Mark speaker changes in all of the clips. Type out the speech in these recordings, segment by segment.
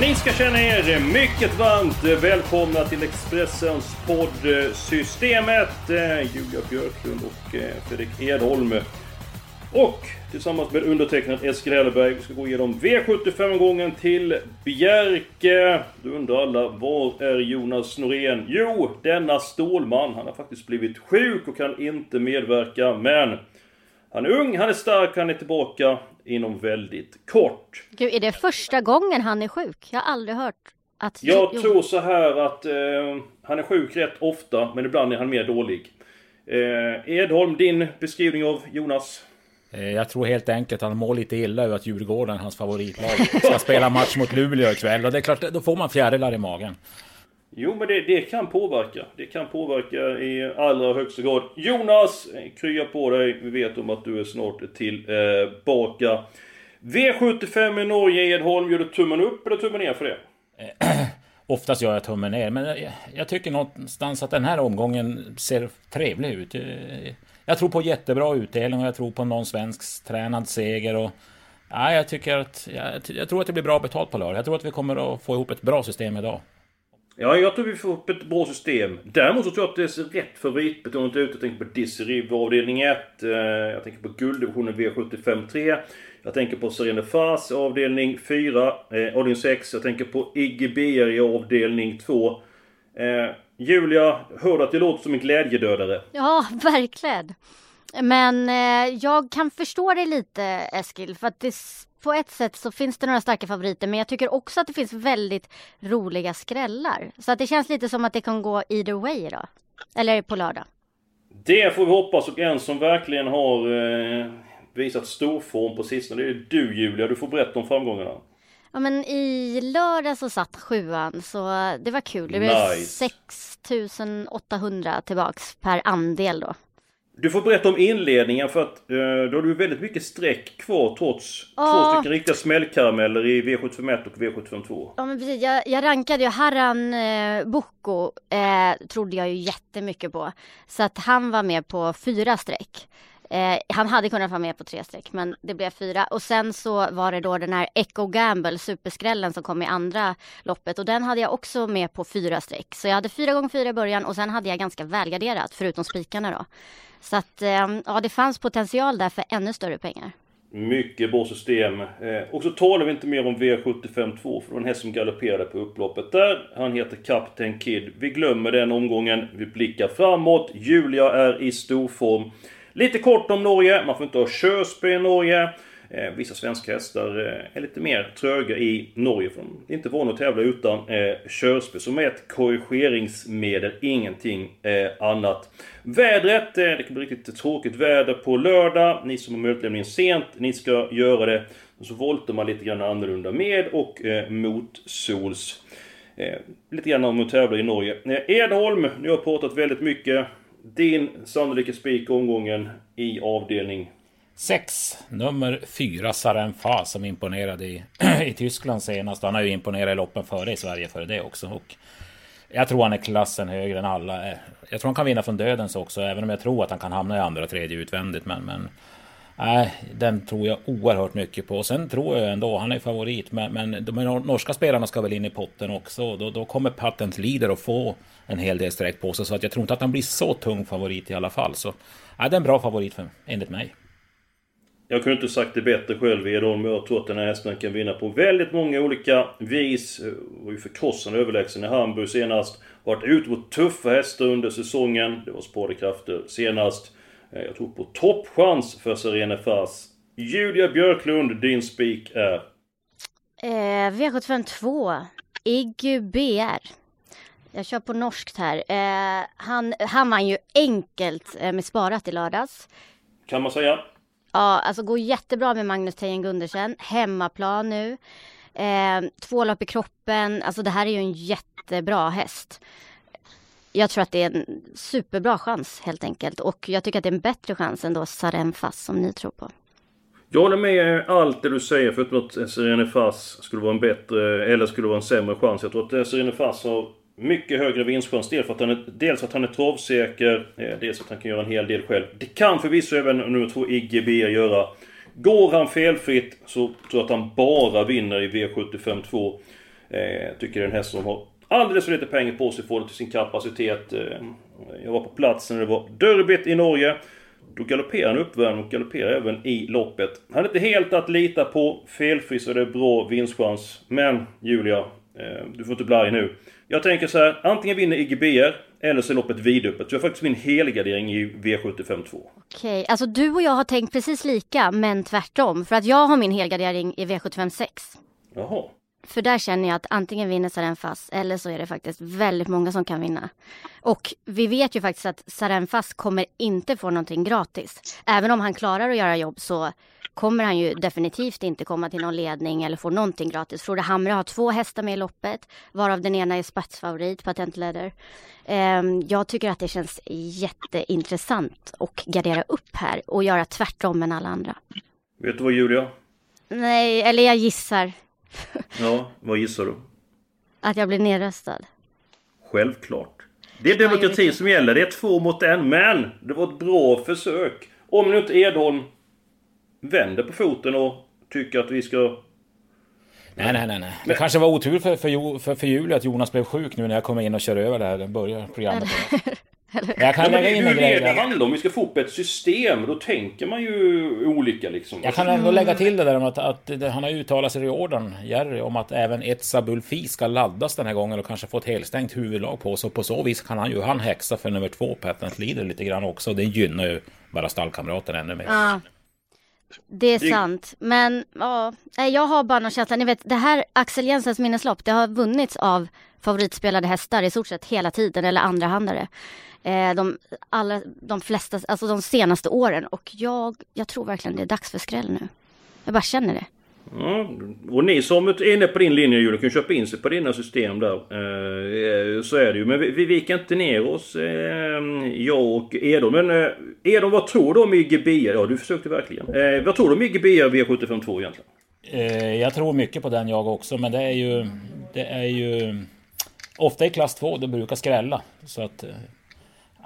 Speaker 1: Ni ska känna er mycket varmt välkomna till Expressens podd Systemet. Eh, Julia Björklund och eh, Fredrik Edholm. Och tillsammans med undertecknad Eskil Helleberg. Vi ska gå igenom V75-gången till Bjerke. Då undrar alla, var är Jonas Norén? Jo, denna Stålman. Han har faktiskt blivit sjuk och kan inte medverka. Men han är ung, han är stark, han är tillbaka inom väldigt kort.
Speaker 2: Gud, är det första gången han är sjuk? Jag har aldrig hört att...
Speaker 1: Jag jo. tror så här att eh, han är sjuk rätt ofta, men ibland är han mer dålig. Eh, Edholm, din beskrivning av Jonas?
Speaker 3: Eh, jag tror helt enkelt att han mår lite illa över att Djurgården, hans favoritlag, ska spela match mot Luleå ikväll. Och det är klart, då får man fjärilar i magen.
Speaker 1: Jo, men det, det, kan påverka. Det kan påverka i allra högsta grad. Jonas, eh, krya på dig. Vi vet om att du är snart tillbaka. Eh, V75 i Norge, Edholm. Gör du tummen upp eller tummen ner för det?
Speaker 3: Eh, oftast gör jag tummen ner, men jag, jag, tycker någonstans att den här omgången ser trevlig ut. Eh, jag tror på jättebra utdelning och jag tror på någon svensk tränad seger. Och, ja, jag, tycker att, jag, jag tror att det blir bra betalt på lördag. Jag tror att vi kommer att få ihop ett bra system idag.
Speaker 1: Ja, jag tror vi får upp ett bra system. Däremot så tror jag att det är rätt favoritbetonat ut. Jag tänker på Dizzy avdelning 1. Eh, jag tänker på gulddivisionen V75 3. Jag tänker på Serene Fars avdelning 4. Eh, avdelning 6. Jag tänker på Iggy Beer i avdelning 2. Eh, Julia, hör du att det låter som en glädjedödare?
Speaker 2: Ja, verkligen. Men eh, jag kan förstå dig lite Eskil, för att det på ett sätt så finns det några starka favoriter men jag tycker också att det finns väldigt roliga skrällar. Så att det känns lite som att det kan gå either way då. Eller på lördag.
Speaker 1: Det får vi hoppas och en som verkligen har eh, visat stor form på sistone det är du Julia. Du får berätta om framgångarna.
Speaker 2: Ja men i lördag så satt sjuan så det var kul. Det blev nice. 6800 tillbaks per andel då.
Speaker 1: Du får berätta om inledningen för att eh, då har du väldigt mycket streck kvar trots ja. två stycken riktiga smällkarameller i V751 och V752.
Speaker 2: Ja men precis, jag, jag rankade ju Harran eh, Boko eh, trodde jag ju jättemycket på. Så att han var med på fyra streck. Eh, han hade kunnat vara med på tre streck men det blev fyra. Och sen så var det då den här Echo Gamble, superskrällen som kom i andra loppet. Och den hade jag också med på fyra streck. Så jag hade fyra gånger fyra i början och sen hade jag ganska välgarderat förutom spikarna då. Så att eh, ja, det fanns potential där för ännu större pengar.
Speaker 1: Mycket bra system. Eh, och så talar vi inte mer om V75 2 för det var en häst som galopperade på upploppet där. Han heter Captain Kid. Vi glömmer den omgången. Vi blickar framåt. Julia är i storform. Lite kort om Norge. Man får inte ha körspö i Norge. Eh, vissa svenska hästar eh, är lite mer tröga i Norge. För de är inte vana att tävla utan eh, körspö som är ett korrigeringsmedel. Ingenting eh, annat. Vädret. Eh, det kan bli riktigt tråkigt väder på lördag. Ni som har mötlämningen sent, ni ska göra det. Och så voltar man lite grann annorlunda med och eh, motsols. Eh, lite grann om att tävla i Norge. Eh, Edholm, nu har jag pratat väldigt mycket. Din sannolika spik omgången i avdelning
Speaker 3: 6. Nummer 4, Sarenfa, som imponerade i, i Tyskland senast. Han har ju imponerat i loppen före i Sverige före det också. Och jag tror han är klassen högre än alla. Jag tror han kan vinna från dödens också, även om jag tror att han kan hamna i andra och tredje utvändigt. Men, men nej, den tror jag oerhört mycket på. Sen tror jag ändå, han är favorit, men, men de norska spelarna ska väl in i potten också. Då, då kommer Patent Leader att få en hel del streck på sig, så att jag tror inte att han blir så tung favorit i alla fall. Så nej, det är en bra favorit för, enligt mig.
Speaker 1: Jag kunde inte sagt det bättre själv Edholm. Jag tror att den här hästen kan vinna på väldigt många olika vis. Var ju förkrossande överlägsen i Hamburg senast. Varit ute på tuffa hästar under säsongen. Det var sparade senast. Eh, jag tror på toppchans för Serena Fars. Julia Björklund, din spik är?
Speaker 2: Eh, V752. Iggy BR. Jag kör på norskt här. Eh, han, han vann ju enkelt eh, med sparat i lördags.
Speaker 1: Kan man säga.
Speaker 2: Ja, alltså går jättebra med Magnus Tejen Gundersen. Hemmaplan nu. Eh, två lopp i kroppen. Alltså det här är ju en jättebra häst. Jag tror att det är en superbra chans helt enkelt. Och jag tycker att det är en bättre chans än då Sarenfas som ni tror på.
Speaker 1: Jag håller med allt det du säger förutom att Sirenefas skulle vara en bättre, eller skulle vara en sämre chans. Jag tror att eh, Sirenefas har mycket högre vinstchans. Dels för att han är, dels att han är travsäker, eh, dels för att han kan göra en hel del själv. Det kan förvisso även nummer två IGB göra. Går han felfritt så tror jag att han bara vinner i V75 2. Eh, tycker det är en häst som har alldeles för lite pengar på sig för det till sin kapacitet. Eh, jag var på plats när det var derbyt i Norge. Då galopperar han uppvärmd och galopperar även i loppet. Han är inte helt att lita på. Felfri så är det bra vinstchans. Men Julia, eh, du får inte bli arg nu. Jag tänker så här, antingen vinner IGBR eller så är loppet vidöppet. Så jag har faktiskt min helgardering i V75 2.
Speaker 2: Okej, alltså du och jag har tänkt precis lika men tvärtom. För att jag har min helgardering i V75 6.
Speaker 1: Jaha.
Speaker 2: För där känner jag att antingen vinner Sarenfas eller så är det faktiskt väldigt många som kan vinna. Och vi vet ju faktiskt att Sarenfas kommer inte få någonting gratis. Även om han klarar att göra jobb så kommer han ju definitivt inte komma till någon ledning eller få någonting gratis. Frode Hamre har två hästar med i loppet, varav den ena är spetsfavorit, Patent Leather. Ehm, jag tycker att det känns jätteintressant att gardera upp här och göra tvärtom än alla andra.
Speaker 1: Vet du vad Julia?
Speaker 2: Nej, eller jag gissar.
Speaker 1: Ja, vad gissar du?
Speaker 2: Att jag blir nedröstad.
Speaker 1: Självklart. Det är demokrati som gäller. Det är två mot en. Men det var ett bra försök. Om nu inte Edholm vänder på foten och tycker att vi ska...
Speaker 3: Nej, nej, nej. nej. Det kanske var otur för, för, för, för Julia att Jonas blev sjuk nu när jag kom in och kör över det här. Den börjar programmet.
Speaker 1: Jag kan lägga in en grej. Det handlar om vi ska få upp ett system. Då tänker man ju olika liksom.
Speaker 3: Jag kan ändå lägga till det där om att, att han har uttalat sig i orden, Jerry, om att även Etsa Bulfi ska laddas den här gången och kanske få ett helstängt huvudlag på sig. På så vis kan han ju han häxa för nummer två, Patent Leader, lite grann också. Det gynnar ju bara stallkamraten ännu mer.
Speaker 2: Ja. Det är sant, men ja, jag har bara någon känsla. Ni vet, det här Axel Jensens minneslopp, det har vunnits av favoritspelade hästar i stort sett hela tiden, eller andrahandare. Eh, de, alla, de flesta, alltså de senaste åren. Och jag, jag tror verkligen det är dags för skräll nu. Jag bara känner det.
Speaker 1: Ja, och ni som är inne på din linje Julia kan köpa in sig på dina system där. Eh, så är det ju. Men vi, vi viker inte ner oss, eh, jag och Edon. Men eh, Edon, vad tror du om IGB? Ja, du försökte verkligen. Eh, vad tror du om IGB V752 egentligen?
Speaker 3: Eh, jag tror mycket på den jag också, men det är ju... Det är ju... Ofta i klass 2, det brukar skrälla. Så att... Eh,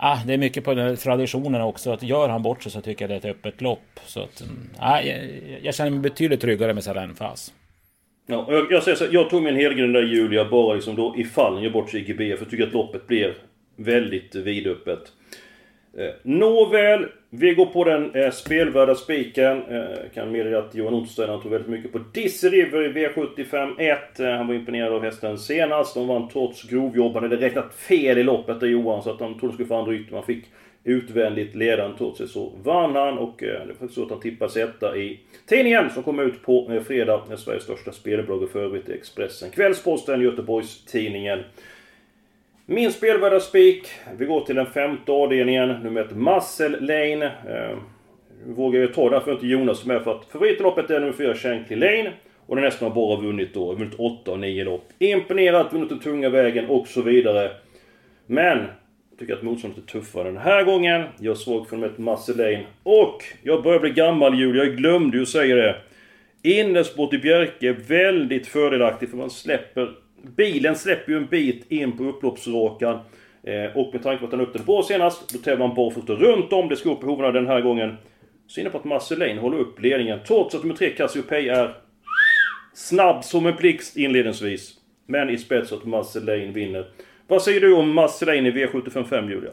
Speaker 3: Ah, det är mycket på den traditionen också. Att gör han bort sig så tycker jag det är ett öppet lopp. Så att, mm. ah, jag, jag känner mig betydligt tryggare med Sarenfas.
Speaker 1: Ja, jag, jag säger så, jag tog min helgrund där Julia bara liksom då ifall han gör bort sig i GB. För jag tycker att loppet blir väldigt vidöppet. Eh, Nåväl, vi går på den eh, spelvärda spiken. Eh, kan meddela att Johan Ottosson tog väldigt mycket på Dizzy River i V75 1. Eh, han var imponerad av hästen senast. De vann trots grovjobb. Han hade räknat fel i loppet där Johan, så att han trodde de skulle få andra ytor. Man fick utvändigt ledaren trots det så vann han och eh, det var faktiskt så att han tippades etta i tidningen som kom ut på eh, fredag. Sveriges största spelbolag och för övrigt Expressen. Kvällsposten, Göteborgs Tidningen. Min spelvärda spik. Vi går till den femte avdelningen. Nummer ett Muscle Lane. Eh, vågar jag ta därför inte Jonas med för att favoritloppet är nummer fyra Shankly Lane. Och den hästen har bara vunnit då. Vunnit 8 och 9 lopp. Imponerat, vunnit den tunga vägen och så vidare. Men jag tycker att motståndet är tuffare den här gången. Jag såg för ett Muscle Lane. Och jag börjar bli gammal Julia. Jag glömde ju säga det. Innersport i Bjerke, väldigt fördelaktigt för man släpper Bilen släpper ju en bit in på upploppsrakan. Eh, och med tanke på att han öppnade på senast, då tävlar han barfota runt om. Det ska upp i hovarna den här gången. Så inne på att Marcelin håller upp ledningen. Trots att nummer 3 Cassiopeia är snabb som en blixt inledningsvis. Men i spets att Marcelin vinner. Vad säger du om Marcelin i V755 Julia?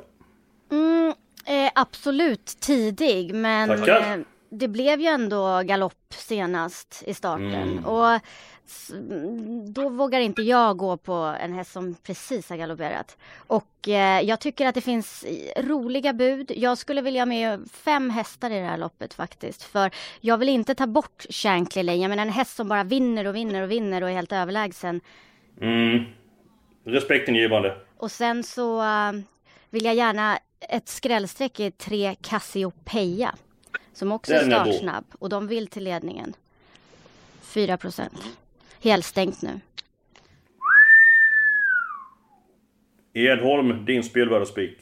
Speaker 2: Mm, eh, absolut tidig men eh, det blev ju ändå galopp senast i starten. Mm. Och då vågar inte jag gå på en häst som precis har galopperat. Och eh, jag tycker att det finns roliga bud. Jag skulle vilja ha med fem hästar i det här loppet faktiskt. För jag vill inte ta bort Shankly Lane. Jag menar en häst som bara vinner och vinner och vinner och är helt överlägsen.
Speaker 1: Mm. Respekten givande.
Speaker 2: Och sen så uh, vill jag gärna ett skrällstreck i tre Cassiopeia Som också
Speaker 1: Den
Speaker 2: är startsnabb och de vill till ledningen. 4 procent. Helstängt nu.
Speaker 1: Edholm, din spelvärda spik.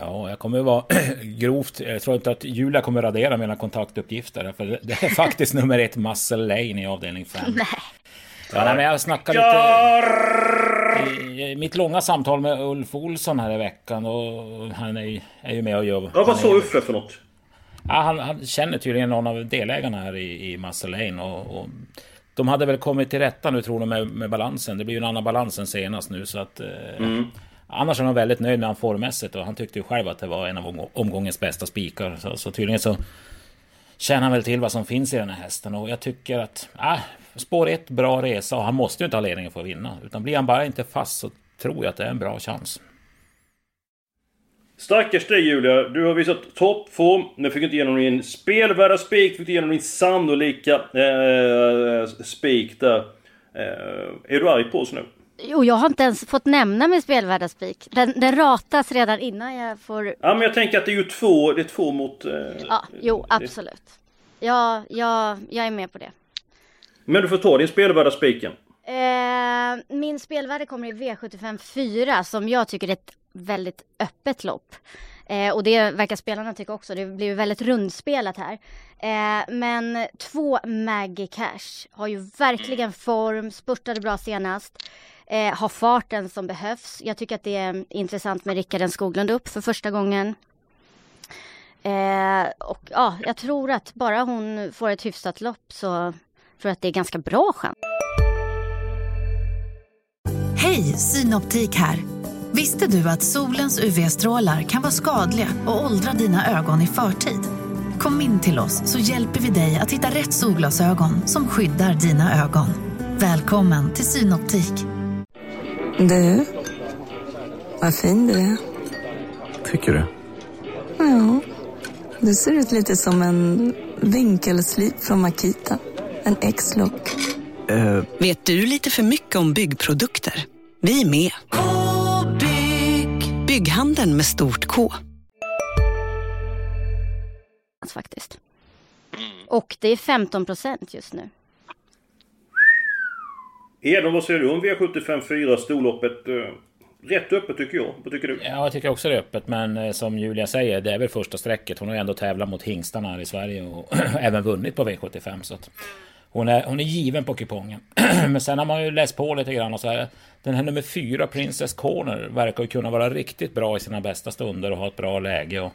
Speaker 3: Ja, jag kommer vara grovt... Jag tror inte att Julia kommer radera mina kontaktuppgifter. För det- är faktiskt nummer ett Muscle Lane i avdelning 5.
Speaker 2: Nej.
Speaker 3: Ja, nej, men jag snackade lite... I, i mitt långa samtal med Ulf Olsson här i veckan och han är, ju- är ju med och gör...
Speaker 1: Ja,
Speaker 3: han
Speaker 1: vad sa Uffe för något?
Speaker 3: Ja, han, han känner tydligen någon av delägarna här i, i Muscle Lane och, och de hade väl kommit till rätta nu tror de med, med balansen. Det blir ju en annan balans än senast nu så att... Eh, Annars är han väldigt nöjd med han formmässigt och han tyckte ju själv att det var en av omgå- omgångens bästa spikar. Så, så tydligen så känner han väl till vad som finns i den här hästen och jag tycker att... Ah, spår ett, bra resa och han måste ju inte ha ledningen för att vinna. Utan blir han bara inte fast så tror jag att det är en bra chans.
Speaker 1: Stackars dig Julia, du har visat toppform. Nu fick inte igenom din spelvärda spik, fick du igenom din sannolika eh, spik där. Eh, är du arg på oss nu?
Speaker 2: Jo, jag har inte ens fått nämna min spelvärda spik. Den, den ratas redan innan jag får...
Speaker 1: Ja men jag tänker att det är ju två, det är två mot... Eh,
Speaker 2: Ja, jo, absolut. Ja, ja, jag är med på det.
Speaker 1: Men du får ta din spelvärda spiken.
Speaker 2: Eh, min spelvärde kommer i V75 4 som jag tycker är ett väldigt öppet lopp. Eh, och det verkar spelarna tycka också. Det blir väldigt rundspelat här. Eh, men två Maggie Cash har ju verkligen form, spurtade bra senast. Eh, har farten som behövs. Jag tycker att det är intressant med Rickard Skoglund upp för första gången. Eh, och ja, jag tror att bara hon får ett hyfsat lopp så tror jag att det är ganska bra chans.
Speaker 4: Hej, Synoptik här. Visste du att solens UV-strålar kan vara skadliga och åldra dina ögon i förtid? Kom in till oss så hjälper vi dig att hitta rätt solglasögon som skyddar dina ögon. Välkommen till Synoptik.
Speaker 5: Du, vad fin du är.
Speaker 6: Tycker du?
Speaker 5: Ja, du ser ut lite som en vinkelslip från Makita. En X-look.
Speaker 6: Eh,
Speaker 7: Vet du lite för mycket om byggprodukter? Vi är med. -bygg. Bygghandeln med stort K.
Speaker 2: faktiskt. Och det är 15 procent just nu.
Speaker 1: Edholm, vad säger du om V75 4 storloppet? Eh, rätt öppet tycker jag. Vad tycker du?
Speaker 3: Ja, jag tycker också det är öppet. Men eh, som Julia säger, det är väl första strecket. Hon har ju ändå tävlat mot hingstarna här i Sverige och även vunnit på V75. Så att hon, är, hon är given på kupongen. men sen har man ju läst på lite grann och så här. Den här nummer fyra, Princess Corner, verkar ju kunna vara riktigt bra i sina bästa stunder och ha ett bra läge. Och,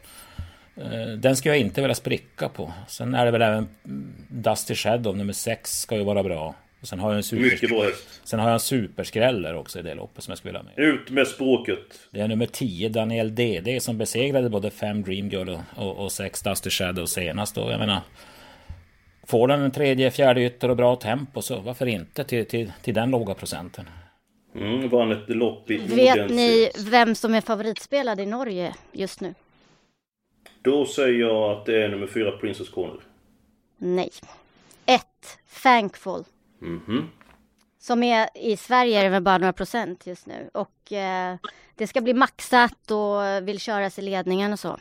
Speaker 3: eh, den ska jag inte vilja spricka på. Sen är det väl även Dusty Shadow, nummer sex, ska ju vara bra. Och sen har jag en super...
Speaker 1: Mycket bra häst.
Speaker 3: Sen har jag en superskräller också i det loppet som jag skulle vilja med.
Speaker 1: Ut med språket.
Speaker 3: Det är nummer 10, Daniel DD, som besegrade både 5 Dream Girl och, och, och 6 Dusty Shadow senast. Och jag menar... Får den en tredje, fjärde ytter och bra tempo så varför inte till, till, till den låga procenten?
Speaker 1: Mm, vann ett lopp i
Speaker 2: Vet ni vem som är favoritspelad i Norge just nu?
Speaker 1: Då säger jag att det är nummer fyra, Princess Corner.
Speaker 2: Nej. Ett, Thankful.
Speaker 1: Mhm.
Speaker 2: Som är i Sverige är det väl bara några procent just nu. Och eh, det ska bli maxat och vill köras i ledningen och så.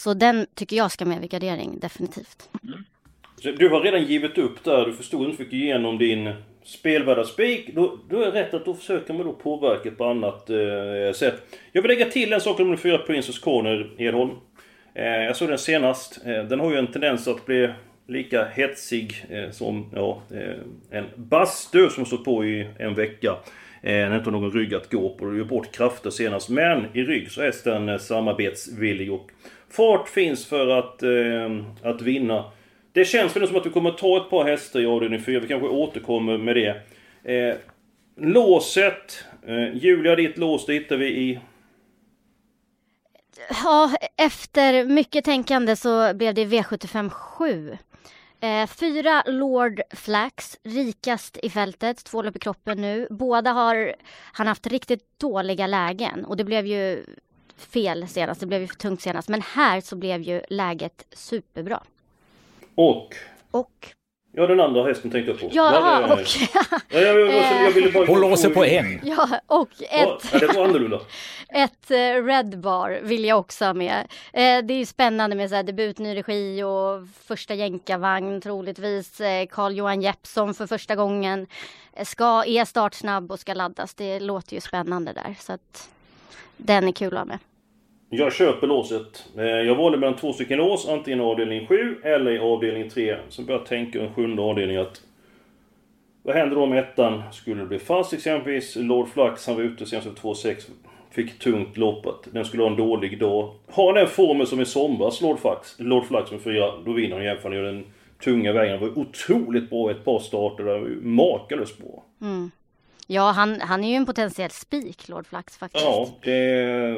Speaker 2: Så den tycker jag ska med vid gardering, definitivt.
Speaker 1: Så Du har redan givit upp där. Du förstod inte fick igenom din spelvärda spik. Då, då är det rätt att då försöker man då påverka på annat eh, sätt. Jag vill lägga till en sak om nummer fyra, Princess Corner, Edholm. Eh, jag såg den senast. Eh, den har ju en tendens att bli lika hetsig eh, som ja, eh, en bastu som stått på i en vecka. Eh, den har inte någon rygg att gå på. Det gör bort krafter senast. Men i rygg så är hästen eh, samarbetsvillig och fart finns för att, eh, att vinna. Det känns väl som att vi kommer ta ett par hästar i avdelning 4. Vi kanske återkommer med det. Eh, låset. Eh, Julia, ditt lås, det hittar vi i...
Speaker 2: Ja, efter mycket tänkande så blev det V75 7. Eh, fyra Lord Flax, rikast i fältet, två lopp i kroppen nu. Båda har han haft riktigt dåliga lägen och det blev ju fel senast, det blev ju för tungt senast. Men här så blev ju läget superbra.
Speaker 1: Och
Speaker 2: Och
Speaker 1: Ja, den andra hästen tänkte jag på.
Speaker 2: Ja,
Speaker 1: ja,
Speaker 2: och...
Speaker 1: ja, jag, jag, jag ville bara...
Speaker 3: Hon låser på en.
Speaker 2: Ja, och ett...
Speaker 1: ja, det var annorlunda.
Speaker 2: Ett eh, Red Bar vill jag också ha med. Eh, det är ju spännande med så här debut, ny regi och första jänkarvagn troligtvis. Eh, Carl-Johan Jeppsson för första gången. Eh, Ska, är startsnabb och ska laddas. Det låter ju spännande där. Så att den är kul att ha med.
Speaker 1: Jag köper låset. Eh, jag valde mellan två stycken lås, antingen avdelning 7 eller i avdelning 3. Så började jag tänka en sjunde avdelning att... Vad händer då om ettan skulle bli fast exempelvis? Lord Flux, han var ute senast för 2,6. Fick tungt loppat, Den skulle ha en dålig dag. Har den formen som i somras, Lord Flux, Lord Flux med fyra, då vinner han jämfört med den tunga vägen. Han var otroligt bra i ett par starter där. Makalöst bra.
Speaker 2: Mm. Ja, han, han är ju en potentiell spik, Lord Flax faktiskt.
Speaker 1: Ja, det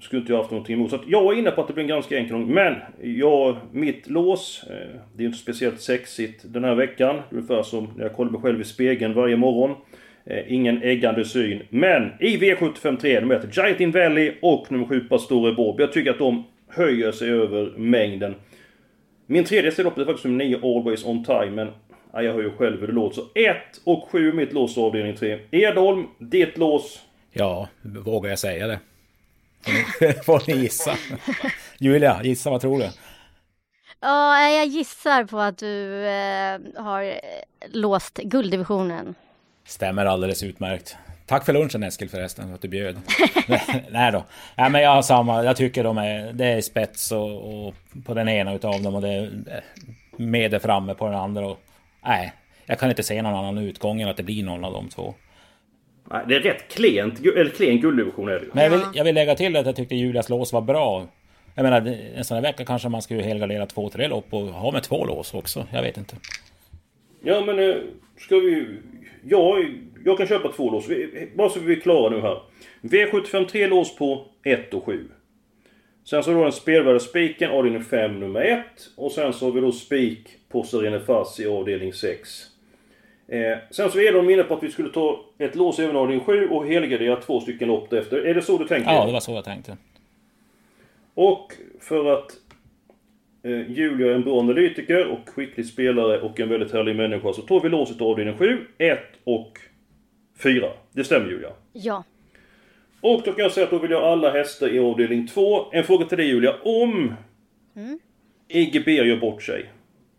Speaker 1: skulle inte jag haft någonting emot. Så att jag är inne på att det blir en ganska enkel omgång. Men, jag, mitt lås, eh, det är inte speciellt sexigt den här veckan. Ungefär som när jag kollar mig själv i spegeln varje morgon. Eh, ingen äggande syn. Men i V753, de heter Giant In Valley och nummer 7 Pastore Bob. Jag tycker att de höjer sig över mängden. Min tredje ställlopp är faktiskt nummer 9 Always On Time, men ja, jag hör ju själv hur det låter. Så 1 och 7 mitt lås avdelning 3. Edholm, ditt lås.
Speaker 3: Ja, vågar jag säga det? Får ni gissa? Julia, gissa vad tror du?
Speaker 2: Ja, jag gissar på att du eh, har eh, låst gulddivisionen.
Speaker 3: Stämmer alldeles utmärkt. Tack för lunchen Eskil förresten, att du bjöd. Nej då. Nej, men jag har samma. Jag tycker de är, det är spets och, och på den ena utav dem och det är medel framme på den andra. Och, nej, jag kan inte se någon annan utgång än att det blir någon av de två.
Speaker 1: Nej, det är rätt klent, eller klen gulddivision är det ju.
Speaker 3: Men jag vill, jag vill lägga till att jag tyckte Julias lås var bra. Jag menar, en sån här vecka kanske man skulle helgardera två, tre lopp och ha med två lås också. Jag vet inte.
Speaker 1: Ja men eh, ska vi... Ja, jag kan köpa två lås. Bara så vi är klara nu här. V75 3 lås på 1 och 7. Sen så då den spelvärda spiken, avdelning 5 nummer 1. Och sen så har vi då spik på Serene Fass i avdelning 6. Eh, sen så är de inne på att vi skulle ta ett lås även avdelning 7 och helgardera två stycken lopp efter. Är det så du tänker?
Speaker 3: Ja, det var så jag tänkte.
Speaker 1: Och för att eh, Julia är en bra analytiker och skicklig spelare och en väldigt härlig människa så tar vi låset av avdelning 7, 1 och 4. Det stämmer Julia?
Speaker 2: Ja.
Speaker 1: Och då kan jag säga att då vill jag ha alla hästar i avdelning 2. En fråga till dig Julia. Om
Speaker 2: Mm.
Speaker 1: IGB gör bort sig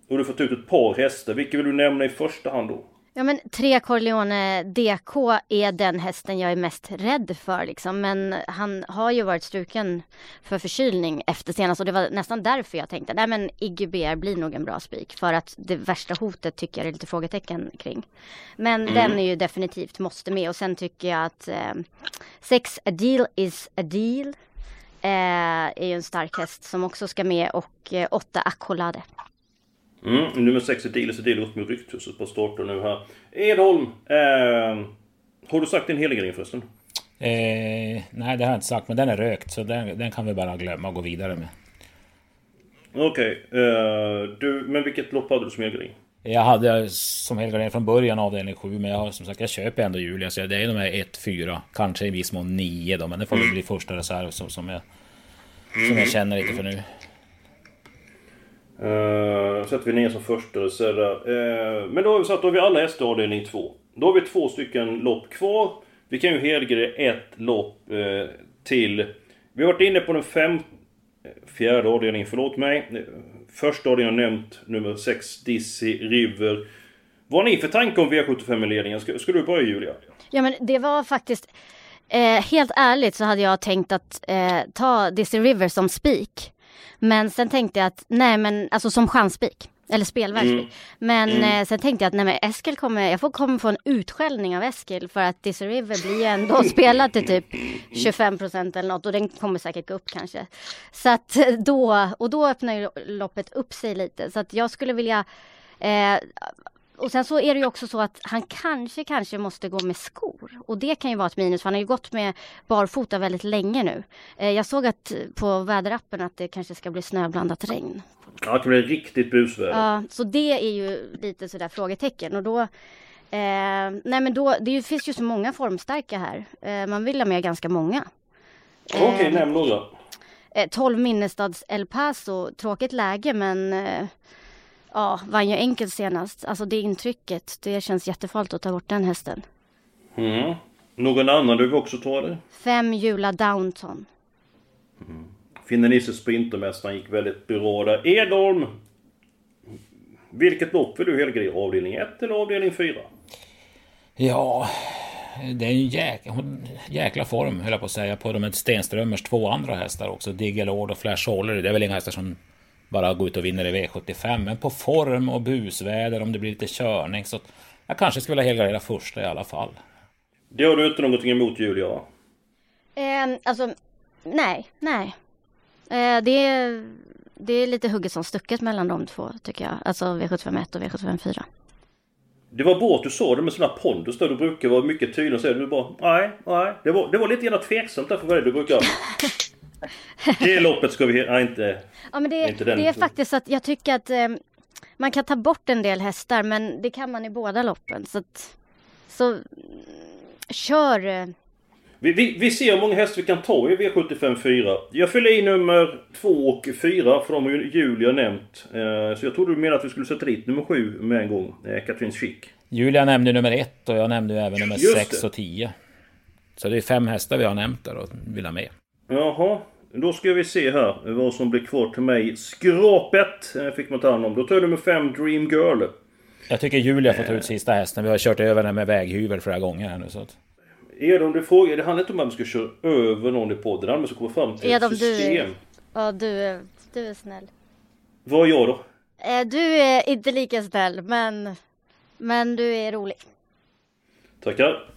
Speaker 1: och du får ta ut ett par hästar, vilka vill du nämna i första hand då?
Speaker 2: Ja men tre Corleone DK är den hästen jag är mest rädd för liksom. Men han har ju varit struken för förkylning efter senast och det var nästan därför jag tänkte nej men Iggy BR blir nog en bra spik. För att det värsta hotet tycker jag är lite frågetecken kring. Men
Speaker 8: Mm.
Speaker 2: den är ju definitivt måste med och sen tycker jag att eh, sex a deal is a deal. Eh, är ju en stark häst som också ska med och eh, åtta Accolade.
Speaker 1: Mm, nummer 6 är Dealers Deal upp med Rykthuset på starten nu här. Edholm, eh, har du sagt din helgardering förresten?
Speaker 3: Eh, nej, det har jag inte sagt, men den är rökt. Så den, den kan vi bara glömma och gå vidare med.
Speaker 1: Okej, eh, du, men vilket lopp hade du som helgardering?
Speaker 3: Jag hade som helgardering från början avdelning 7, men jag har som sagt, jag köper ändå Julia. Så det är de här 1, 4, kanske i viss mån 9 då. Men det får väl bli första reserv som, som, jag, som jag känner lite för nu.
Speaker 1: Uh, sätter vi ner som första reserv Uh, eh, men då har vi satt, då har vi alla hästar i avdelning 2. Då har vi två stycken lopp kvar. Vi kan ju helgardera ett lopp uh, till. Vi har varit inne på den fem... Fjärde avdelningen, förlåt mig. Första avdelningen har nämnt nummer 6, Dizzy River. Vad har ni för tanke om V75-ledningen? Ska, ska du börja Julia?
Speaker 2: Ja men det var faktiskt eh, Helt ärligt så hade jag tänkt att eh, ta Dizzy River som spik. Men sen tänkte jag att nej men alltså som chansspik. Eller spelvärd
Speaker 8: Mm.
Speaker 2: Men
Speaker 8: Mm.
Speaker 2: eh, sen tänkte jag att nej men Eskil kommer, jag får, kommer få en utskällning av Eskil för att Dizzy River blir ju ändå spelad till typ 25% eller något och den kommer säkert gå upp kanske. Så att då, och då öppnar ju loppet upp sig lite så att jag skulle vilja eh, och sen så är det ju också så att han kanske, kanske måste gå med skor. Och det kan ju vara ett minus för han har ju gått med barfota väldigt länge nu. Eh, jag såg att på väderappen att det kanske ska bli snöblandat regn.
Speaker 1: Ja, det kan bli riktigt busväder.
Speaker 2: Ja, så det är ju lite sådär frågetecken och då eh, nej men då, det finns ju så många formstarka här. Eh, man vill ha med ganska många.
Speaker 1: Okej, nämn några.
Speaker 2: Eh, 12 Minnestads El Paso, tråkigt läge men eh, Ja, vann ju enkelt senast. Alltså det intrycket, det känns jättefarligt att ta bort den hästen.
Speaker 1: Mm. Någon annan du vill också ta det?
Speaker 2: Fem Jula Downton.
Speaker 1: Finne Sprintermästaren gick väldigt bra där. Edholm! Vilket lopp vill du helgardera? Avdelning 1 eller avdelning 4?
Speaker 3: Ja, det är en jäk, jäkla form höll jag på att säga på de Stenströmers två andra hästar också. Diggelord och Flash Holler. Det är väl inga hästar som bara går ut och vinner i V75. Men på form och busväder om det blir lite körning. Så jag kanske skulle vilja helgardera första i alla fall.
Speaker 1: Det har du inte någonting emot Julia?
Speaker 2: Eh, alltså, nej, nej. Eh, det, är, det är lite hugget som stucket mellan de två tycker jag. Alltså V751 och V754.
Speaker 1: Det var bra att du sa det med här pondus där du brukar vara mycket tydlig och säga du bara nej, nej. Det var, det var lite grann tveksamt därför vad det du brukar. det loppet ska vi... Nej, inte...
Speaker 2: Ja men det,
Speaker 1: inte den.
Speaker 2: det är faktiskt att jag tycker att eh, man kan ta bort en del hästar men det kan man i båda loppen. Så att, så mm, kör. eh,
Speaker 1: Vi, vi, vi ser hur många hästar vi kan ta i V75 4. Jag fyller i nummer 2 och 4 för de har ju Julia nämnt. Eh, så jag trodde du menade att vi skulle sätta dit nummer 7 med en gång. Eh, Katrin Schick.
Speaker 3: Julia nämnde nummer ett och jag nämnde ju även nummer
Speaker 1: Just
Speaker 3: 6
Speaker 1: det.
Speaker 3: och 10. Så det är fem hästar vi har nämnt där och vill ha med.
Speaker 1: Jaha. Då ska vi se här vad som blir kvar till mig. Skrapet eh, fick man ta hand om. Då tar jag nummer 5 Dream Girl.
Speaker 3: Jag tycker Julia får ta ut sista hästen. Vi har kört över den med väghyvel flera gånger här nu så att...
Speaker 1: Edom, du frågar, det handlar inte om att man ska köra över någon i podden. Det handlar om att komma fram till
Speaker 2: Edom,
Speaker 1: ett
Speaker 2: du
Speaker 1: system.
Speaker 2: Ja du, är- du är snäll.
Speaker 1: Vad är jag då?
Speaker 2: Eh, du är inte lika snäll men, men du är rolig.
Speaker 1: Tackar.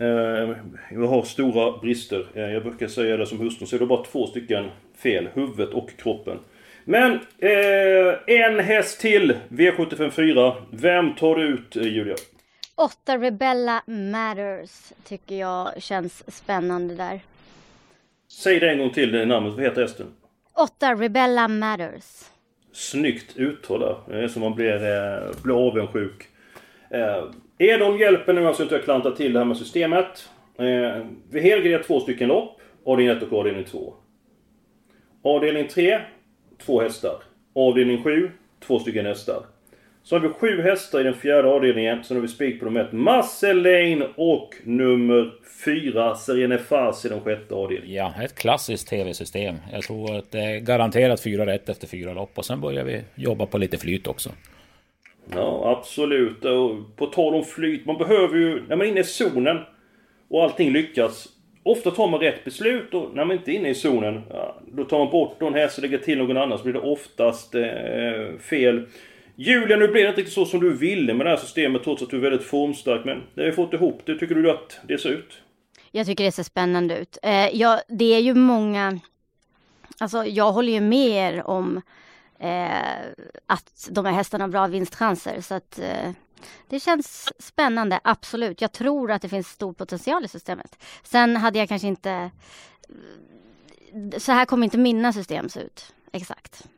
Speaker 1: Eh, jag har stora brister. Eh, jag brukar säga det som hustrun, så är det bara två stycken fel. Huvudet och kroppen. Men eh, en häst till. V75 4. Vem tar du ut eh, Julia?
Speaker 2: Åtta Rebella Matters tycker jag känns spännande där.
Speaker 1: Säg det en gång till, det namnet. Vad heter hästen?
Speaker 2: Åtta Rebella Matters.
Speaker 1: Snyggt uttal där. Det är som man blir, eh, blir avundsjuk. Eh, Edom hjälper nu alltså inte att klanta till det här med systemet. Eh, vi helgarderar två stycken lopp. Avdelning 1 och avdelning 2. Avdelning 3, två hästar. Avdelning 7, två stycken hästar. Så har vi sju hästar i den fjärde avdelningen. Sen har vi spik på nummer 1, Marceline och nummer 4, Serene Fas i den sjätte avdelningen.
Speaker 3: Ja, ett klassiskt tv-system. Jag tror att det är garanterat fyra rätt efter fyra lopp och sen börjar vi jobba på lite flyt också.
Speaker 1: Ja, absolut. Och på tal om flyt, man behöver ju, när man är inne i zonen och allting lyckas. Ofta tar man rätt beslut och när man inte är inne i zonen, ja, då tar man bort någon häst och lägger till någon annan så blir det oftast eh, fel. Julia, nu blev det inte riktigt så som du ville med det här systemet trots att du är väldigt formstark. Men det har vi fått ihop det. Tycker du att det ser ut?
Speaker 2: Jag tycker det ser spännande ut. Eh, ja, det är ju många... Alltså jag håller ju med er om Eh, att de här hästarna har bra vinstchanser. Så att eh, det känns spännande, absolut. Jag tror att det finns stor potential i systemet. Sen hade jag kanske inte... Så här kommer inte mina system se ut. Exakt.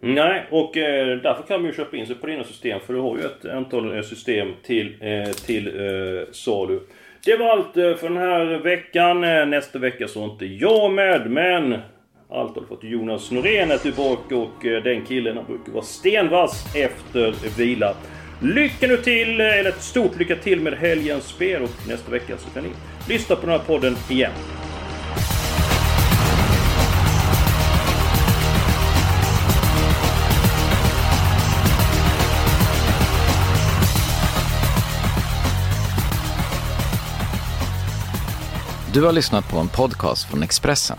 Speaker 1: Nej, och eh, därför kan man ju köpa in sig på dina system. För du har ju ett antal eh, system till, eh, till eh, salu. Det var allt eh, för den här veckan. Nästa vecka så är inte jag med, men... Allt har du fått. Jonas Norén är tillbaka och eh, den killen han brukar vara stenvass efter vila. Lycka nu till, eh, eller ett stort lycka till med helgens spel och nästa vecka så kan ni lyssna på den här podden igen.
Speaker 9: Du har lyssnat på en podcast från Expressen.